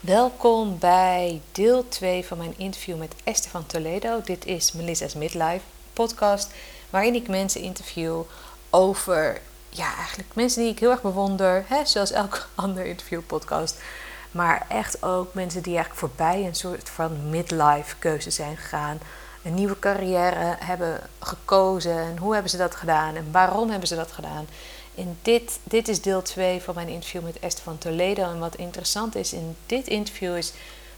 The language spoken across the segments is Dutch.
Welkom bij deel 2 van mijn interview met Esther van Toledo. Dit is Melissa's Midlife podcast, waarin ik mensen interview over, ja, eigenlijk mensen die ik heel erg bewonder, hè, zoals elke andere interviewpodcast. Maar echt ook mensen die eigenlijk voorbij een soort van midlife keuze zijn gegaan. Een nieuwe carrière hebben gekozen. En hoe hebben ze dat gedaan? En waarom hebben ze dat gedaan? In dit, dit is deel 2 van mijn interview met Esther van Toledo. En wat interessant is in dit interview is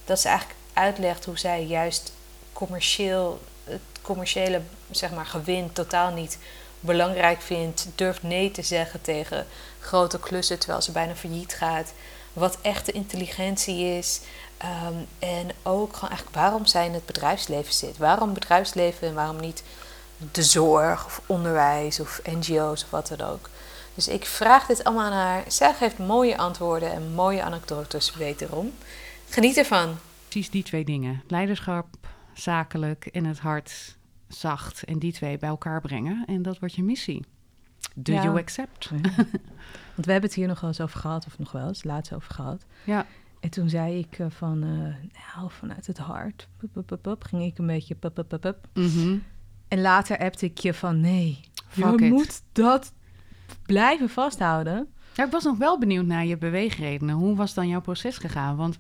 dat ze eigenlijk uitlegt hoe zij juist commercieel, het commerciële zeg maar, gewin totaal niet belangrijk vindt. Durft nee te zeggen tegen grote klussen terwijl ze bijna failliet gaat. Wat echte intelligentie is. Ehm, en ook gewoon eigenlijk waarom zij in het bedrijfsleven zit. Waarom bedrijfsleven en waarom niet de zorg of onderwijs of NGO's of wat dan ook. Dus ik vraag dit allemaal aan haar. Zij geeft mooie antwoorden en mooie anekdotes wederom. Geniet ervan. Precies die twee dingen. Leiderschap, zakelijk en het hart zacht. En die twee bij elkaar brengen. En dat wordt je missie. Do Ja. you accept? Want we hebben het hier nog wel eens over gehad, of nog wel eens, laatst over gehad. Ja. En toen zei ik eh, van, eh, nou, vanuit het hart, pup, pup, pup, pup, ging ik een beetje pup, pup, pup, pup. Mhm. En later appte ik je van, nee, Fuck je it. moet dat blijven vasthouden. Ja, ik was nog wel benieuwd naar je beweegredenen. Hoe was dan jouw proces gegaan? Want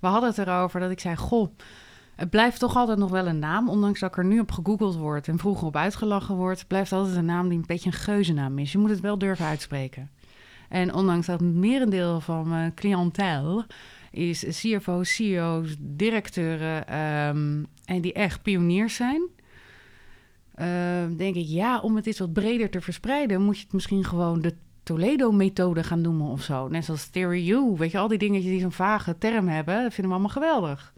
we hadden het erover dat ik zei: Goh, het blijft toch altijd nog wel een naam. Ondanks dat ik er nu op gegoogeld word en vroeger op uitgelachen wordt, blijft altijd een naam die een beetje een geuzennaam is. Je moet het wel durven uitspreken. En ondanks dat het merendeel van mijn cliëntel is CFO's, CEO's, directeuren ehm, en die echt pioniers zijn. Ehm, denk ik, ja, om het eens wat breder te verspreiden, moet je het misschien gewoon de Toledo-methode gaan noemen of zo. Net zoals Theory U, weet je, al die dingetjes die zo'n vage term hebben, dat vinden we allemaal geweldig.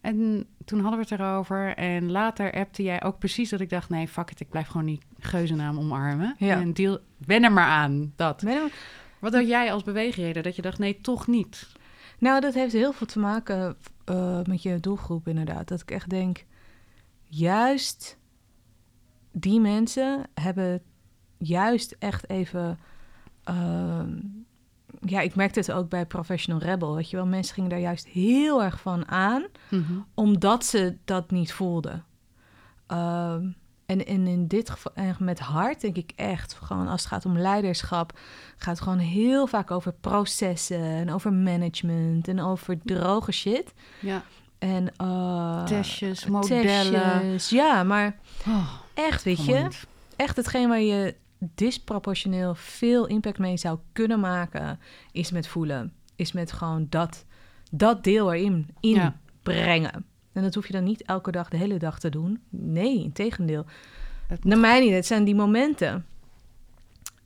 En toen hadden we het erover en later appte jij ook precies dat ik dacht, nee, fuck it, ik blijf gewoon die geuzennaam omarmen. Ja. En deal, wen er maar aan, dat. Ben je- Wat had jij als beweegreden dat je dacht, nee, toch niet? Nou, dat heeft heel veel te maken eh, met je doelgroep inderdaad. Dat ik echt denk, juist die mensen hebben juist echt even... ehm, ja, ik merkte het ook bij Professional Rebel, weet je wel. Mensen gingen daar juist heel erg van aan, omdat ze dat niet voelden. Ehm, en, en in dit geval, en met hart denk ik echt, gewoon als het gaat om leiderschap, gaat het gewoon heel vaak over processen en over management en over droge shit. Ja, En eh, testjes, modellen. testjes, ja, maar Oh, echt, weet je, echt hetgeen waar je disproportioneel veel impact mee zou kunnen maken, is met voelen. Is met gewoon dat, dat deel erin inbrengen. En dat hoef je dan niet elke dag, de hele dag te doen. Nee, in tegendeel. Het Naar mij niet, het zijn die momenten.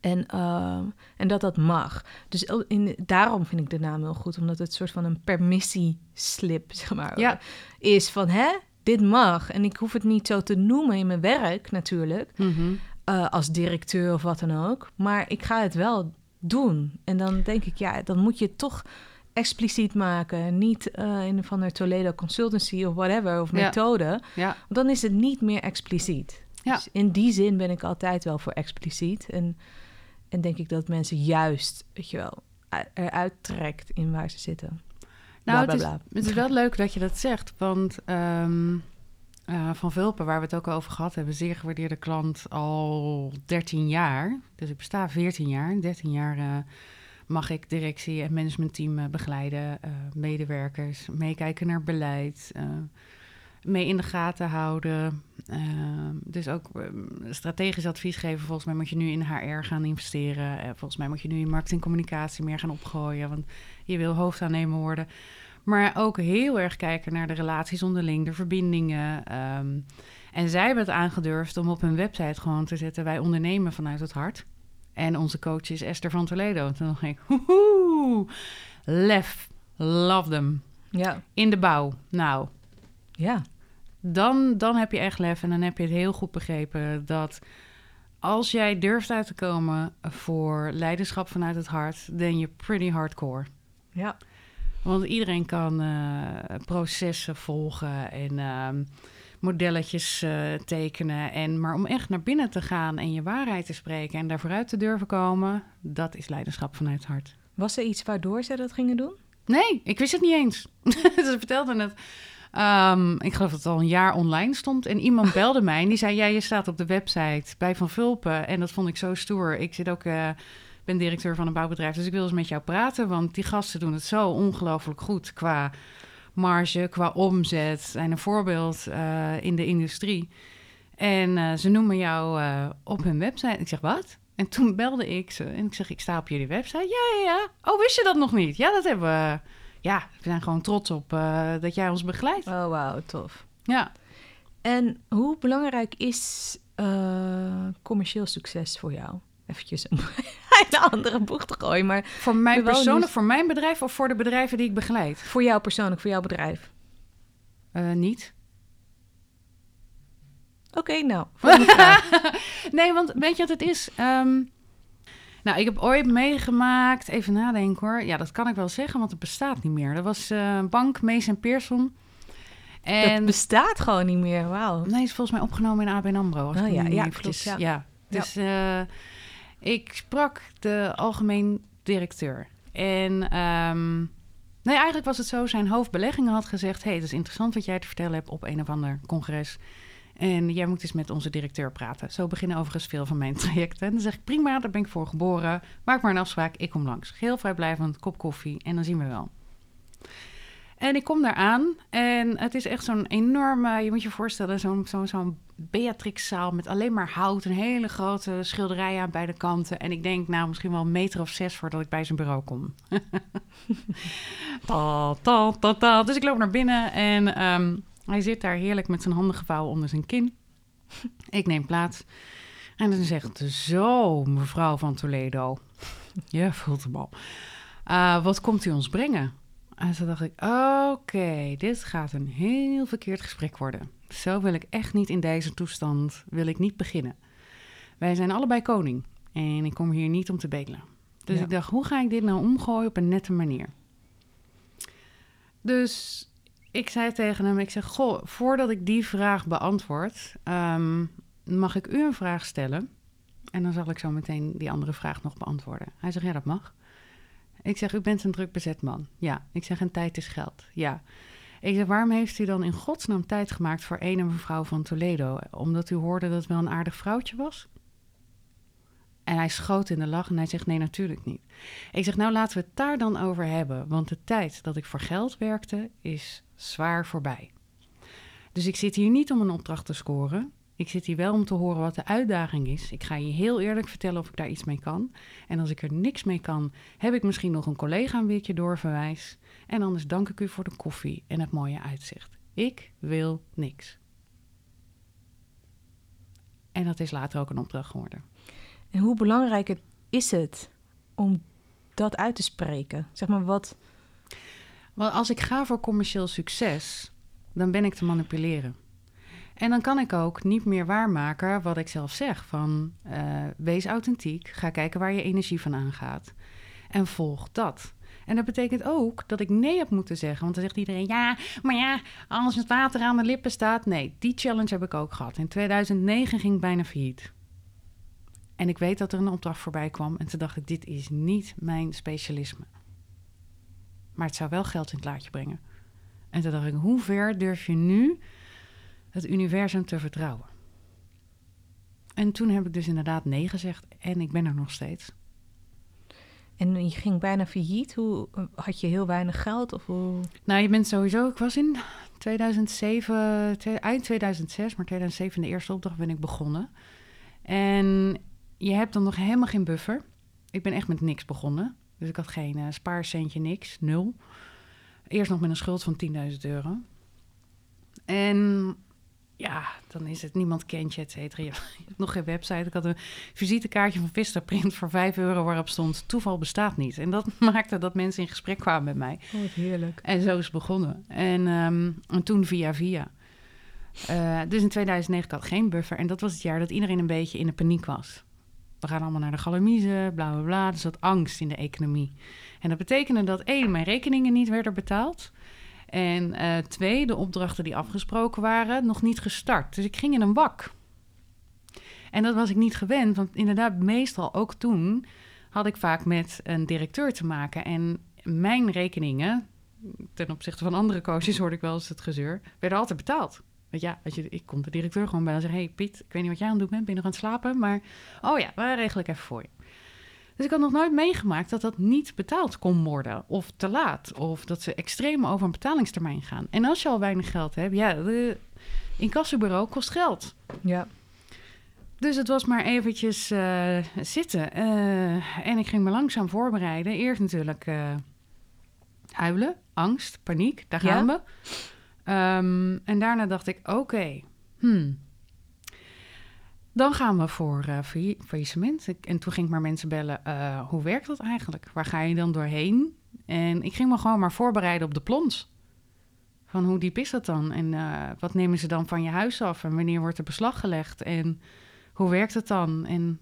En, eh, en dat dat mag. Dus in, daarom vind ik de naam heel goed, omdat het een soort van een permissieslip zeg maar, Ja. is van hè, dit mag. En ik hoef het niet zo te noemen in mijn werk natuurlijk, Mhm. eh, als directeur of wat dan ook. Maar ik ga het wel doen. En dan denk ik, ja, dan moet je het toch expliciet maken. Niet eh, in van de Toledo Consultancy of whatever, of Ja. methode. Ja, Want dan is het niet meer expliciet. Ja. Dus in die zin ben ik altijd wel voor expliciet. En, en denk ik dat mensen juist, weet je wel, eruit trekt in waar ze zitten. Nou, Bla, het, bla, is, het is wel leuk dat je dat zegt. Want eh, Van Vulpen, waar we het ook over gehad hebben, zeer gewaardeerde klant al 13 jaar. Dus ik besta 14 jaar. 13 jaar eh, mag ik directie en managementteam eh, begeleiden, medewerkers, meekijken naar beleid. Mee in de gaten houden. Eh, dus ook eh, strategisch advies geven. Volgens mij moet je nu in HR gaan investeren. Eh, volgens mij moet je nu in marketing en communicatie meer gaan opgooien. Want je wil hoofdaannemer worden. Maar ook heel erg kijken naar de relaties onderling, de verbindingen. ehm. en zij hebben het aangedurfd om op hun website gewoon te zetten... wij ondernemen vanuit het hart. En onze coach is Esther van Toledo. Toen dacht ik, hoehoe, lef, love them. Ja, In de bouw, nou, ja, dan, dan heb je echt lef en dan heb je het heel goed begrepen dat als jij durft uit te komen voor leiderschap vanuit het hart, dan je pretty hardcore. ja. Want iedereen kan eh, processen volgen en ehm, modelletjes eh, tekenen. En, maar om echt naar binnen te gaan en je waarheid te spreken en daar vooruit te durven komen, dat is leiderschap vanuit het hart. Was er iets waardoor ze dat gingen doen? Nee, ik wist het niet eens. Ze vertelde het. Ehm, ik geloof dat het al een jaar online stond. En iemand belde mij en die zei... ja, je staat op de website bij Van Vulpen. En dat vond ik zo stoer. Ik zit ook, uh, ben directeur van een bouwbedrijf... dus ik wil eens met jou praten. Want die gasten doen het zo ongelooflijk goed... qua marge, qua omzet. Zijn een voorbeeld uh, in de industrie. En uh, ze noemen jou op hun website. Ik zeg, wat? En toen belde ik ze en ik zeg, ik sta op jullie website. Ja, ja, ja. Oh, wist je dat nog niet? Ja, dat hebben we. Ja, we zijn gewoon trots op uh, dat jij ons begeleidt. Oh, wauw, tof. Ja. En hoe belangrijk is uh, commercieel succes voor jou? Eventjes een, een andere boeg te gooien, maar... Voor mij persoonlijk, voor mijn bedrijf of voor de bedrijven die ik begeleid? Voor jou persoonlijk, voor jouw bedrijf. Uh, niet. Oké, okay, nou. nee, want weet je wat het is? Um, nou, ik heb ooit meegemaakt, even nadenken hoor. Ja, dat kan ik wel zeggen, want het bestaat niet meer. Dat was uh, Bank Mees en Pearson. En... Dat bestaat gewoon niet meer, wauw. Nee, is volgens mij opgenomen in ABN AMRO. oh ja, ja, klopt, ja. ja. Dus. Uh, ik sprak de algemeen directeur. En um, nee, eigenlijk was het zo, zijn hoofdbeleggingen had gezegd... hey, het is interessant wat jij te vertellen hebt op een of ander congres... En jij moet eens met onze directeur praten. Zo beginnen overigens veel van mijn trajecten. En dan zeg ik, prima, daar ben ik voor geboren. Maak maar een afspraak, ik kom langs. Heel vrijblijvend, kop koffie en dan zien we wel. En ik kom daar aan en het is echt zo'n enorme... Je moet je voorstellen, zo'n zo'n zo'n Beatrixzaal met alleen maar hout. Een hele grote schilderij aan beide kanten. En ik denk, nou, misschien wel een meter of zes voordat ik bij zijn bureau kom. ta, ta, ta, ta. Dus ik loop naar binnen en... Um, hij zit daar heerlijk met zijn handen gevouwen onder zijn kin. Ik neem plaats. En dan zegt ze, zo, mevrouw van Toledo. Je voelt hem al. Uh, wat komt u ons brengen? En toen dacht ik, oké, dit gaat een heel verkeerd gesprek worden. Zo wil ik echt niet in deze toestand, wil ik niet beginnen. Wij zijn allebei koning en ik kom hier niet om te bedelen. Dus ja. ik dacht, hoe ga ik dit nou omgooien op een nette manier? Dus ik zei tegen hem, ik zeg, goh, voordat ik die vraag beantwoord, um, mag ik u een vraag stellen? En dan zal ik zo meteen die andere vraag nog beantwoorden. Hij zegt, ja, dat mag. Ik zeg, u bent een druk bezet man. Ja. Ik zeg, en tijd is geld. Ja. Ik zeg, waarom heeft u dan in godsnaam tijd gemaakt voor een mevrouw van Toledo? Omdat u hoorde dat het wel een aardig vrouwtje was? En hij schoot in de lach en hij zegt: Nee, natuurlijk niet. Ik zeg: Nou, laten we het daar dan over hebben. Want de tijd dat ik voor geld werkte is zwaar voorbij. Dus ik zit hier niet om een opdracht te scoren. Ik zit hier wel om te horen wat de uitdaging is. Ik ga je heel eerlijk vertellen of ik daar iets mee kan. En als ik er niks mee kan, heb ik misschien nog een collega een beetje doorverwijs. En anders dank ik u voor de koffie en het mooie uitzicht. Ik wil niks. En dat is later ook een opdracht geworden. En hoe belangrijk is het om dat uit te spreken? Zeg maar wat. Wel, als ik ga voor commercieel succes, dan ben ik te manipuleren. En dan kan ik ook niet meer waarmaken wat ik zelf zeg. Van uh, wees authentiek, ga kijken waar je energie van aangaat. En volg dat. En dat betekent ook dat ik nee heb moeten zeggen. Want dan zegt iedereen, ja, maar ja, als het water aan de lippen staat. Nee, die challenge heb ik ook gehad. In 2009 ging ik bijna failliet. En ik weet dat er een opdracht voorbij kwam. En toen dacht ik, dit is niet mijn specialisme. Maar het zou wel geld in het laadje brengen. En toen dacht ik, hoe ver durf je nu het universum te vertrouwen? En toen heb ik dus inderdaad nee gezegd. En ik ben er nog steeds. En je ging bijna failliet. Hoe had je heel weinig geld? Of hoe? Nou, je bent sowieso. Ik was in 2007, eind 2006, maar 2007 de eerste opdracht ben ik begonnen. En je hebt dan nog helemaal geen buffer. Ik ben echt met niks begonnen. Dus ik had geen uh, spaarcentje, niks, nul. Eerst nog met een schuld van 10.000 euro. En ja, dan is het niemand kent je, et cetera. Je hebt nog geen website. Ik had een visitekaartje van Vistaprint voor 5 euro waarop stond... toeval bestaat niet. En dat maakte dat mensen in gesprek kwamen met mij. Oh, heerlijk. En zo is het begonnen. En, um, en toen via via. Uh, dus in 2009 had ik geen buffer. En dat was het jaar dat iedereen een beetje in de paniek was we gaan allemaal naar de galamiezen, bla bla bla. Dus dat angst in de economie. En dat betekende dat één, mijn rekeningen niet werden betaald. En uh, twee, de opdrachten die afgesproken waren, nog niet gestart. Dus ik ging in een wak. En dat was ik niet gewend, want inderdaad, meestal ook toen had ik vaak met een directeur te maken. En mijn rekeningen, ten opzichte van andere coaches hoorde ik wel eens het gezeur, werden altijd betaald. Weet je, ja, als je, ik kom de directeur gewoon bij en zeg: Hey Piet, ik weet niet wat jij aan het doen bent, ben je nog aan het slapen? Maar, oh ja, dat regel ik even voor je. Dus ik had nog nooit meegemaakt dat dat niet betaald kon worden. Of te laat. Of dat ze extreem over een betalingstermijn gaan. En als je al weinig geld hebt, ja, de incassobureau kost geld. Ja. Dus het was maar eventjes eh, zitten. Eh, en ik ging me langzaam voorbereiden. Eerst natuurlijk uh, huilen, angst, paniek. Daar gaan we. Um, en daarna dacht ik, oké, hmm, dan gaan we voor uh, faillissement. En toen ging ik maar mensen bellen, uh, hoe werkt dat eigenlijk? Waar ga je dan doorheen? En ik ging me gewoon maar voorbereiden op de plons. Van hoe diep is dat dan? En uh, wat nemen ze dan van je huis af? En wanneer wordt er beslag gelegd? En hoe werkt het dan? En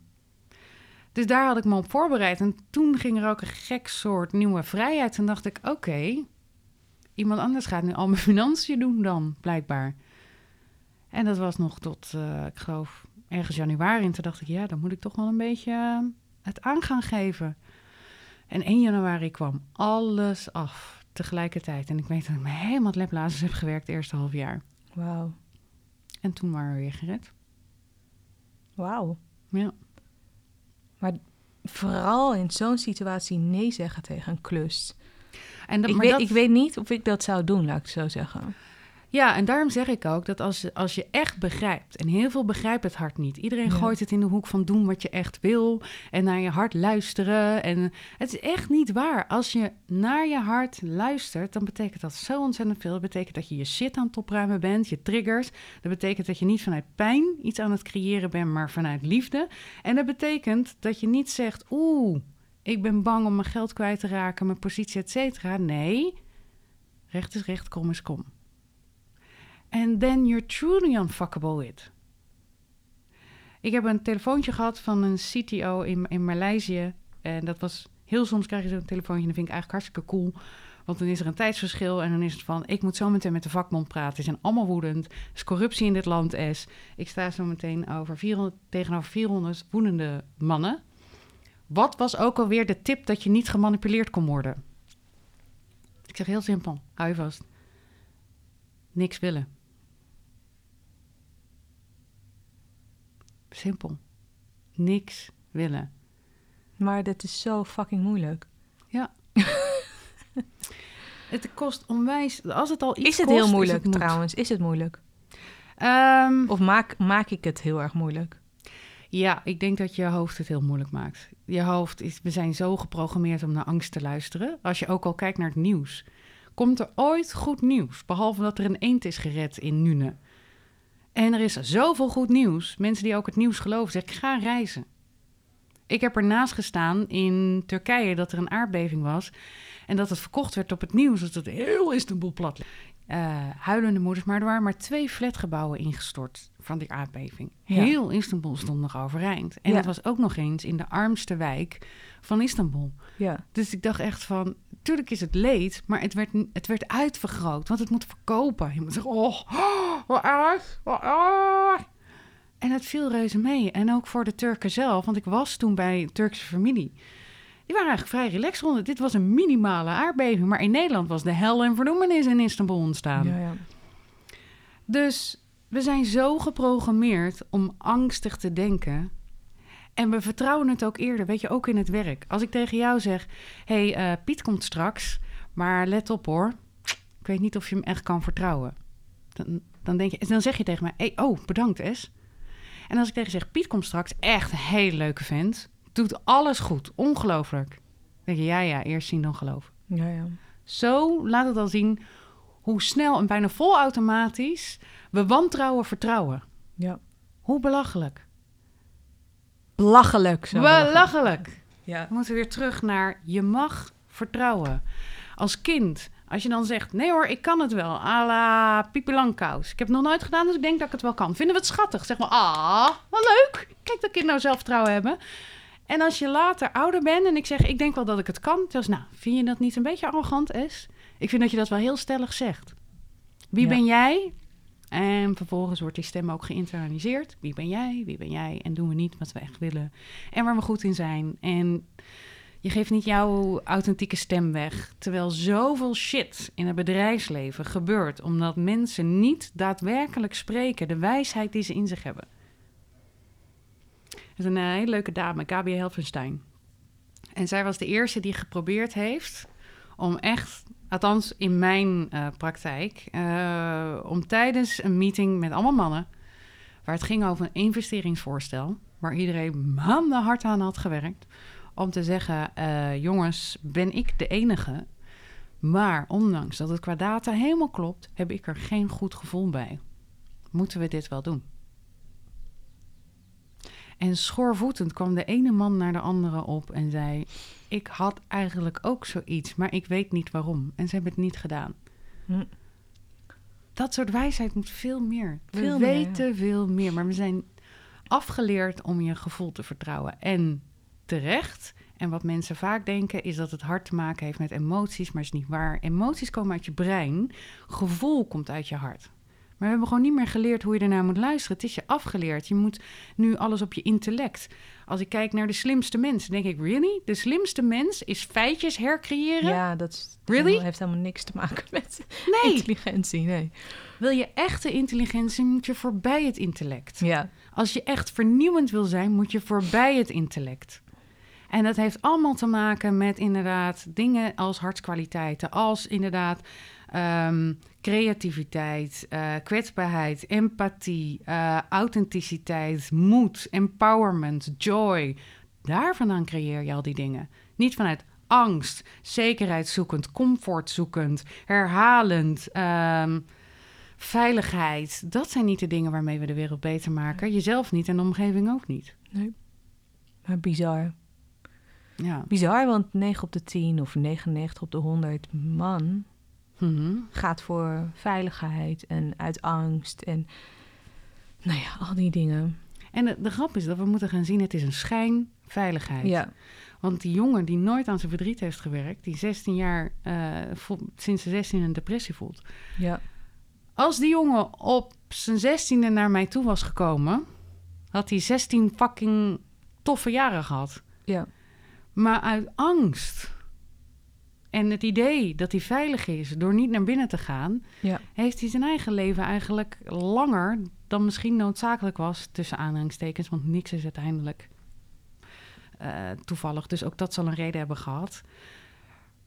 dus daar had ik me op voorbereid. En toen ging er ook een gek soort nieuwe vrijheid. En dacht ik, oké, iemand anders gaat nu al mijn financiën doen dan, blijkbaar. En dat was nog tot, ik geloof, ergens januari. En toen dacht ik, ja, dan moet ik toch wel een beetje uh, het aan gaan geven. En 1 januari kwam alles af tegelijkertijd. En ik weet dat ik me helemaal het heb gewerkt het eerste half jaar. Wauw. En toen waren we weer gered. Wauw. Ja. Maar vooral in zo'n situatie nee zeggen tegen een klus. En dat, ik, weet, dat... ik weet niet of ik dat zou doen, laat ik zo zeggen. Ja, en daarom zeg ik ook dat als, als je echt begrijpt, en heel veel begrijpt het hart niet. Iedereen gooit het in de hoek van doen wat je echt wil en naar je hart luisteren. En het is echt niet waar. Als je naar je hart luistert, dan betekent dat zo ontzettend veel. Dat betekent dat je je shit aan het opruimen bent, je triggers. Dat betekent dat je niet vanuit pijn iets aan het creëren bent, maar vanuit liefde. En dat betekent dat je niet zegt, oeh, ik ben bang om mijn geld kwijt te raken, mijn positie, et cetera. Nee, recht is recht, kom is kom. And then you're truly unfuckable with. Ik heb een telefoontje gehad van een CTO in, in Maleisië. En dat was heel soms krijg je zo'n telefoontje en dat vind ik eigenlijk hartstikke cool. Want dan is er een tijdsverschil en dan is het van... ik moet zo meteen met de vakbond praten. Ze zijn allemaal woedend. Er is corruptie in dit land is. Ik sta zo meteen over 400, tegenover 400 woedende mannen. Wat was ook alweer de tip dat je niet gemanipuleerd kon worden? Ik zeg heel simpel, hou je vast. Niks willen. Simpel. Niks willen. Maar dat is zo fucking moeilijk. Ja. het kost onwijs. Als het al iets Is het kost, heel moeilijk is het trouwens? Is het moeilijk? Um, of maak, maak ik het heel erg moeilijk? Ja, ik denk dat je hoofd het heel moeilijk maakt. Je hoofd is. We zijn zo geprogrammeerd om naar angst te luisteren. Als je ook al kijkt naar het nieuws. Komt er ooit goed nieuws? Behalve dat er een eend is gered in Nune. En er is zoveel goed nieuws. Mensen die ook het nieuws geloven, zeggen: ga reizen. Ik heb ernaast gestaan in Turkije dat er een aardbeving was. En dat het verkocht werd op het nieuws. Dat het heel Istanbul plat uh, Huilende moeders. Maar er waren maar twee flatgebouwen ingestort van die aardbeving. Heel Istanbul stond nog overeind. En ja. het was ook nog eens in de armste wijk van Istanbul. Ja. Dus ik dacht echt van, tuurlijk is het leed, maar het werd, het werd uitvergroot, want het moet verkopen. Je moet zeggen, oh, oh wat erg, wat erg. En het viel reuze mee. En ook voor de Turken zelf, want ik was toen bij een Turkse familie. Die waren eigenlijk vrij relaxed rond. Dit was een minimale aardbeving, maar in Nederland was de hel en verdoemenis in Istanbul ontstaan. Ja, ja. Dus we zijn zo geprogrammeerd om angstig te denken en we vertrouwen het ook eerder, weet je, ook in het werk. Als ik tegen jou zeg: hey, uh, Piet komt straks, maar let op hoor. Ik weet niet of je hem echt kan vertrouwen. Dan, dan, denk je, dan zeg je tegen mij: hey, oh, bedankt, Es. En als ik tegen je zeg: Piet komt straks, echt een hele leuke vent. Doet alles goed, ongelooflijk. Dan denk je: ja, ja, eerst zien dan geloven. Ja, ja. Zo laat het al zien hoe snel en bijna volautomatisch we wantrouwen vertrouwen. Ja. Hoe belachelijk. Belachelijk. Zo belachelijk. Ja. We moeten weer terug naar je mag vertrouwen. Als kind, als je dan zegt: nee hoor, ik kan het wel, à la Pipi Langkous. Ik heb het nog nooit gedaan, dus ik denk dat ik het wel kan. Vinden we het schattig? Zeg maar: ah, wat leuk. Kijk dat kind nou zelfvertrouwen hebben. En als je later ouder bent en ik zeg: ik denk wel dat ik het kan. Dus nou, vind je dat niet een beetje arrogant, Es? Ik vind dat je dat wel heel stellig zegt. Wie Ja. ben jij? En vervolgens wordt die stem ook geïnternaliseerd. Wie ben jij? Wie ben jij? En doen we niet wat we echt willen. En waar we goed in zijn. En Je geeft niet jouw authentieke stem weg. Terwijl zoveel shit in het bedrijfsleven gebeurt omdat mensen niet daadwerkelijk spreken, de wijsheid die ze in zich hebben. Is een eh, hele leuke dame, Gabi Helfenstein. En zij was de eerste die geprobeerd heeft om echt, althans in mijn uh, praktijk, uh, om tijdens een meeting met allemaal mannen, waar het ging over een investeringsvoorstel, waar iedereen maanden hard aan had gewerkt, om te zeggen: jongens, ben ik de enige? Maar ondanks dat het qua data helemaal klopt, heb ik er geen goed gevoel bij. Moeten we dit wel doen? En schoorvoetend kwam de ene man naar de andere op en zei: Ik had eigenlijk ook zoiets, maar ik weet niet waarom. En ze hebben het niet gedaan. Hm. Dat soort wijsheid moet veel meer. We weten meer. veel meer, maar we zijn afgeleerd om je gevoel te vertrouwen. En terecht. En wat mensen vaak denken is dat het hart te maken heeft met emoties, maar is niet waar. Emoties komen uit je brein, gevoel komt uit je hart. Maar we hebben gewoon niet meer geleerd hoe je ernaar moet luisteren. Het is je afgeleerd. Je moet nu alles op je intellect. Als ik kijk naar de slimste mens, denk ik, really? De slimste mens is feitjes hercreëren? Ja, dat is, really? heeft helemaal niks te maken met nee. intelligentie. Nee. Wil je echte intelligentie, moet je voorbij het intellect. Ja. Als je echt vernieuwend wil zijn, moet je voorbij het intellect. En dat heeft allemaal te maken met inderdaad dingen als hartskwaliteiten, als inderdaad um, creativiteit, uh, kwetsbaarheid, empathie, uh, authenticiteit, moed, empowerment, joy. Daar vandaan creëer je al die dingen. Niet vanuit angst, zekerheid zoekend, comfort zoekend, herhalend, um, veiligheid. Dat zijn niet de dingen waarmee we de wereld beter maken. Jezelf niet en de omgeving ook niet. Nee. Maar bizar. Ja. Bizar, want 9 op de 10 of 99 op de 100 man mm-hmm. gaat voor veiligheid en uit angst en nou ja, al die dingen. En de, de, grap is dat we moeten gaan zien, het is een schijnveiligheid. Ja. Want die jongen die nooit aan zijn verdriet heeft gewerkt, die 16 jaar, uh, sinds de 16 een depressie voelt. Ja. Als die jongen op zijn 16e naar mij toe was gekomen, had hij 16 fucking toffe jaren gehad. Ja. Maar uit angst en het idee dat hij veilig is door niet naar binnen te gaan, ja. heeft hij zijn eigen leven eigenlijk langer dan misschien noodzakelijk was, tussen aanhalingstekens, want niks is uiteindelijk uh, toevallig. Dus ook dat zal een reden hebben gehad.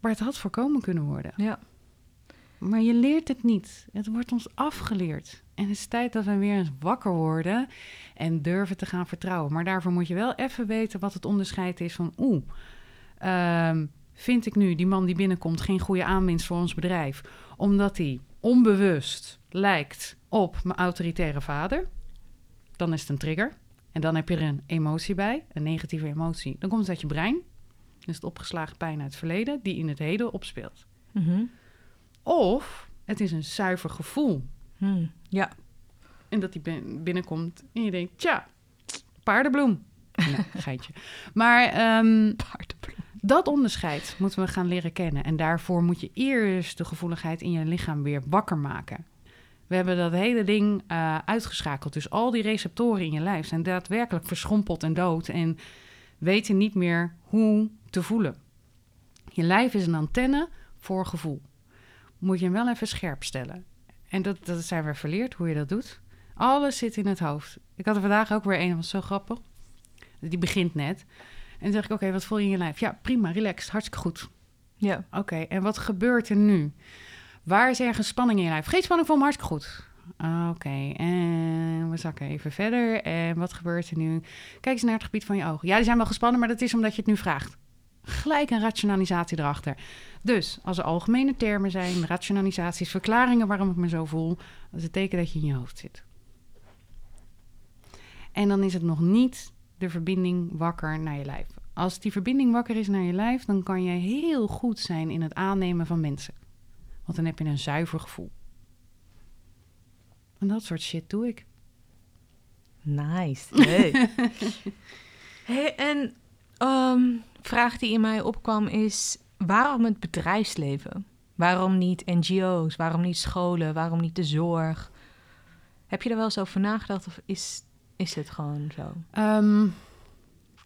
Maar het had voorkomen kunnen worden. Ja. Maar je leert het niet. Het wordt ons afgeleerd. En het is tijd dat we weer eens wakker worden en durven te gaan vertrouwen. Maar daarvoor moet je wel even weten wat het onderscheid is van oeh. Um, vind ik nu die man die binnenkomt geen goede aanwinst voor ons bedrijf, omdat hij onbewust lijkt op mijn autoritaire vader, dan is het een trigger. En dan heb je er een emotie bij, een negatieve emotie. Dan komt het uit je brein. Dus het opgeslagen pijn uit het verleden, die in het heden opspeelt. Mm-hmm. Of het is een zuiver gevoel. Mm, ja. En dat die binnenkomt en je denkt, tja, paardenbloem. Nee, geitje. Maar um. Dat onderscheid moeten we gaan leren kennen. En daarvoor moet je eerst de gevoeligheid in je lichaam weer wakker maken. We hebben dat hele ding uh, uitgeschakeld. Dus al die receptoren in je lijf zijn daadwerkelijk verschrompeld en dood. En weten niet meer hoe te voelen. Je lijf is een antenne voor gevoel. Moet je hem wel even scherp stellen. En dat, dat zijn we verleerd, hoe je dat doet. Alles zit in het hoofd. Ik had er vandaag ook weer een, dat was zo grappig. Die begint net. En dan zeg ik, oké, wat voel je in je lijf? Ja, prima, relaxed, hartstikke goed. Ja. Oké, en wat gebeurt er nu? Waar is ergens spanning in je lijf? Geen spanning, voel me hartstikke goed. Oké, en we zakken even verder. En wat gebeurt er nu? Kijk eens naar het gebied van je ogen. Ja, die zijn wel gespannen, maar dat is omdat je het nu vraagt. Gelijk een rationalisatie erachter. Dus als er algemene termen zijn, rationalisaties, verklaringen waarom ik me zo voel, dat is het teken dat je in je hoofd zit. En dan is het nog niet de verbinding wakker naar je lijf. Als die verbinding wakker is naar je lijf, dan kan je heel goed zijn in het aannemen van mensen. Want dan heb je een zuiver gevoel. En dat soort shit doe ik. Nice. Hey. hey en um, vraag die in mij opkwam is: waarom het bedrijfsleven? Waarom niet NGO's? Waarom niet scholen? Waarom niet de zorg? Heb je er wel eens over nagedacht of is is het gewoon zo? Um,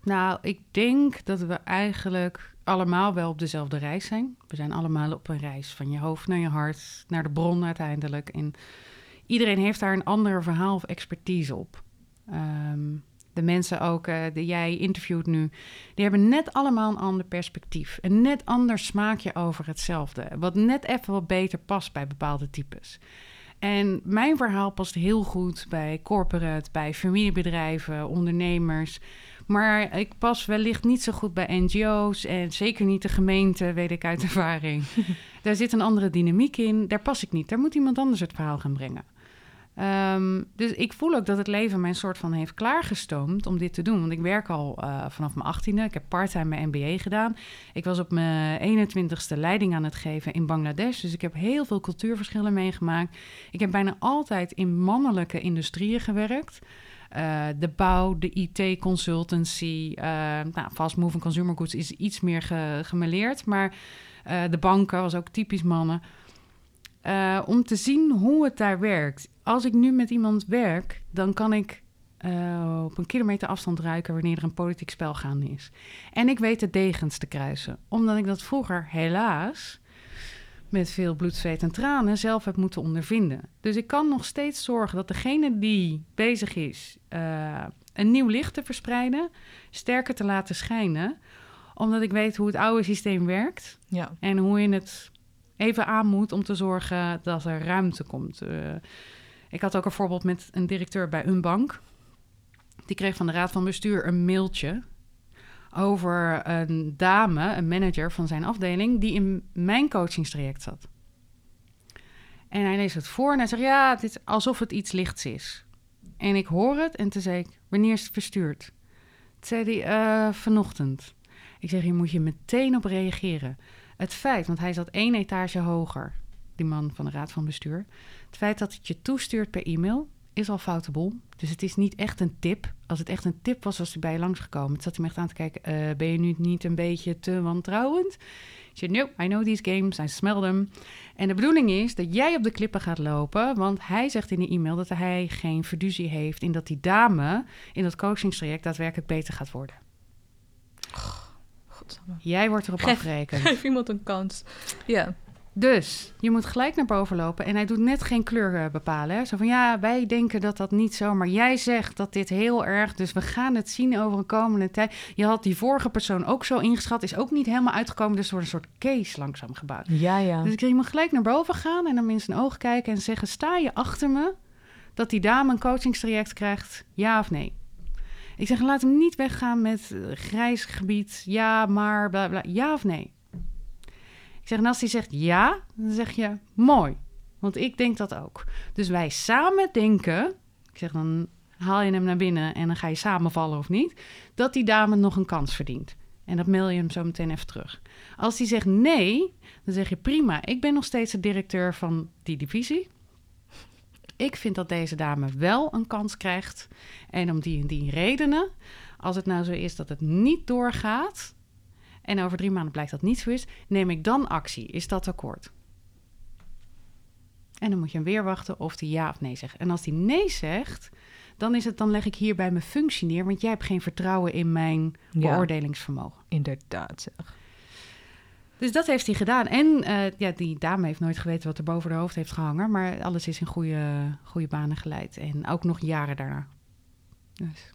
nou, ik denk dat we eigenlijk allemaal wel op dezelfde reis zijn. We zijn allemaal op een reis van je hoofd naar je hart, naar de bron uiteindelijk. En iedereen heeft daar een ander verhaal of expertise op. Ehm, de mensen ook uh, die jij interviewt nu, die hebben net allemaal een ander perspectief. Een net ander smaakje over hetzelfde. Wat net even wat beter past bij bepaalde types. En mijn verhaal past heel goed bij corporate, bij familiebedrijven, ondernemers. Maar ik pas wellicht niet zo goed bij NGO's en zeker niet de gemeente, weet ik uit ervaring. Daar zit een andere dynamiek in. Daar pas ik niet. Daar moet iemand anders het verhaal gaan brengen. Um, dus ik voel ook dat het leven mij een soort van heeft klaargestoomd om dit te doen. Want ik werk al uh, vanaf mijn achttiende. Ik heb parttime mijn MBA gedaan. Ik was op mijn 21ste leiding aan het geven in Bangladesh. Dus ik heb heel veel cultuurverschillen meegemaakt. Ik heb bijna altijd in mannelijke industrieën gewerkt. Uh, de bouw, de IT-consultancy, uh, nou, fast moving consumer goods is iets meer ge gemeleerd. Maar de banken was ook typisch mannen. Om te zien hoe het daar werkt. Als ik nu met iemand werk, dan kan ik uh, op een kilometer afstand ruiken wanneer er een politiek spel gaande is. En ik weet de degens te kruisen, omdat ik dat vroeger helaas met veel bloed, zweet en tranen zelf heb moeten ondervinden. Dus ik kan nog steeds zorgen dat degene die bezig is uh, een nieuw licht te verspreiden, sterker te laten schijnen, omdat ik weet hoe het oude systeem werkt ja. en hoe je het even aan moet om te zorgen dat er ruimte komt. Uh, ik had ook een voorbeeld met een directeur bij een bank. Die kreeg van de raad van bestuur een mailtje over een dame, een manager van zijn afdeling, die in mijn coachingstraject zat. En hij leest het voor en hij zegt: Ja, dit is alsof het iets lichts is. En ik hoor het en toen zei ik: Wanneer is het verstuurd? Toen zei hij: uh, Vanochtend. Ik zeg: Hier moet je meteen op reageren. Het feit, want hij zat één etage hoger, die man van de raad van bestuur. Het feit dat het je toestuurt per e-mail is al foute bol. Dus het is niet echt een tip. Als het echt een tip was, was hij bij je langsgekomen. Het zat hij me echt aan te kijken. Uh, ben je nu niet een beetje te wantrouwend? Ik zei, no, I know these games, I smell them. En de bedoeling is dat jij op de klippen gaat lopen. Want hij zegt in de e-mail dat hij geen fiducie heeft... in dat die dame in dat coachingstraject daadwerkelijk beter gaat worden. Jij wordt erop geef, afgerekend. Geef iemand een kans. Ja. Dus je moet gelijk naar boven lopen. En hij doet net geen kleur eh, bepalen. Hè? Zo van ja, wij denken dat dat niet zo. Maar jij zegt dat dit heel erg. Dus we gaan het zien over een komende tijd. Je had die vorige persoon ook zo ingeschat. Is ook niet helemaal uitgekomen. Dus er wordt een soort case langzaam gebouwd. Ja, ja. Dus ik je moet gelijk naar boven gaan. En dan in zijn ogen kijken en zeggen: Sta je achter me dat die dame een coachingstraject krijgt? Ja of nee? Ik zeg, laat hem niet weggaan met uh, grijs gebied, ja, maar, bla bla. Ja of nee? Ik zeg, en als hij zegt ja, dan zeg je mooi. Want ik denk dat ook. Dus wij samen denken, ik zeg dan haal je hem naar binnen en dan ga je samenvallen of niet, dat die dame nog een kans verdient. En dat mail je hem zo meteen even terug. Als hij zegt nee, dan zeg je prima, ik ben nog steeds de directeur van die divisie. Ik vind dat deze dame wel een kans krijgt. En om die en die redenen, als het nou zo is dat het niet doorgaat, en over drie maanden blijkt dat niet zo is, neem ik dan actie. Is dat akkoord? En dan moet je hem weer wachten of hij ja of nee zegt. En als hij nee zegt, dan is het dan leg ik hier bij mijn functie neer, want jij hebt geen vertrouwen in mijn beoordelingsvermogen. Inderdaad. Zeg. Dus dat heeft hij gedaan. En uh, ja, die dame heeft nooit geweten wat er boven haar hoofd heeft gehangen. Maar alles is in goede, goede banen geleid. En ook nog jaren daarna. Dus.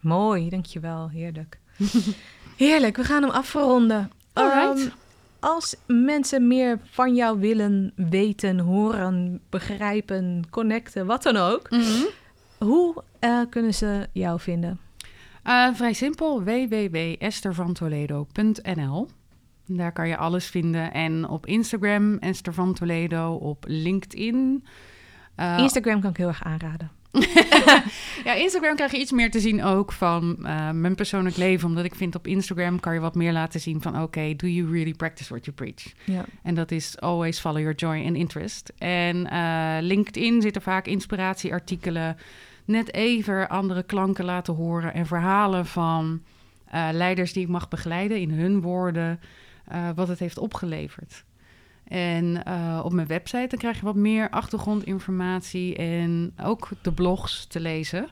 Mooi, dankjewel. Heerlijk. Heerlijk, we gaan hem afronden. Um, als mensen meer van jou willen weten, horen, begrijpen, connecten, wat dan ook. Mm -hmm. Hoe uh, kunnen ze jou vinden? Uh, vrij simpel, www.estervantoledo.nl daar kan je alles vinden. En op Instagram, Esther van Toledo, op LinkedIn. Uh, Instagram kan ik heel erg aanraden. ja, Instagram krijg je iets meer te zien ook van uh, mijn persoonlijk leven. Omdat ik vind op Instagram kan je wat meer laten zien van... oké, okay, do you really practice what you preach? Ja. En dat is always follow your joy and interest. En uh, LinkedIn zitten vaak inspiratieartikelen... net even andere klanken laten horen... en verhalen van uh, leiders die ik mag begeleiden in hun woorden... Wat het heeft opgeleverd. En uh, op mijn website dan krijg je wat meer achtergrondinformatie en ook de blogs te lezen.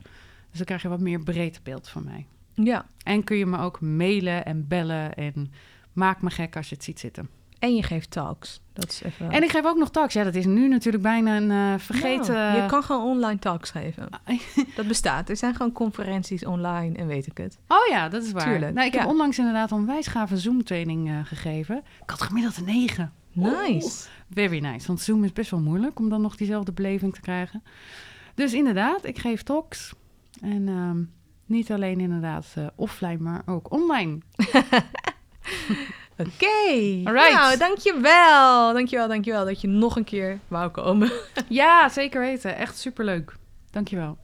Dus dan krijg je wat meer breed beeld van mij. Ja. En kun je me ook mailen en bellen en maak me gek als je het ziet zitten. En je geeft talks. Dat is even... En ik geef ook nog talks. Ja, dat is nu natuurlijk bijna een eh, vergeten... Nou, je kan gewoon online talks geven. dat bestaat. Er zijn gewoon conferenties online en weet ik het. Oh ja, dat is waar. Tuurlijk, Nou, ik ja. heb onlangs inderdaad een wijsgave Zoom-training eh, gegeven. Ik had gemiddeld een 9. Nice. Very nice. Want Zoom is best wel moeilijk om dan nog diezelfde beleving te krijgen. Dus inderdaad, ik geef talks. En ehm, niet alleen inderdaad eh, offline, maar ook online. Oké. Nou, dankjewel. Dankjewel, dankjewel dat je nog een keer wou komen. ja, zeker weten. Echt superleuk. Dankjewel.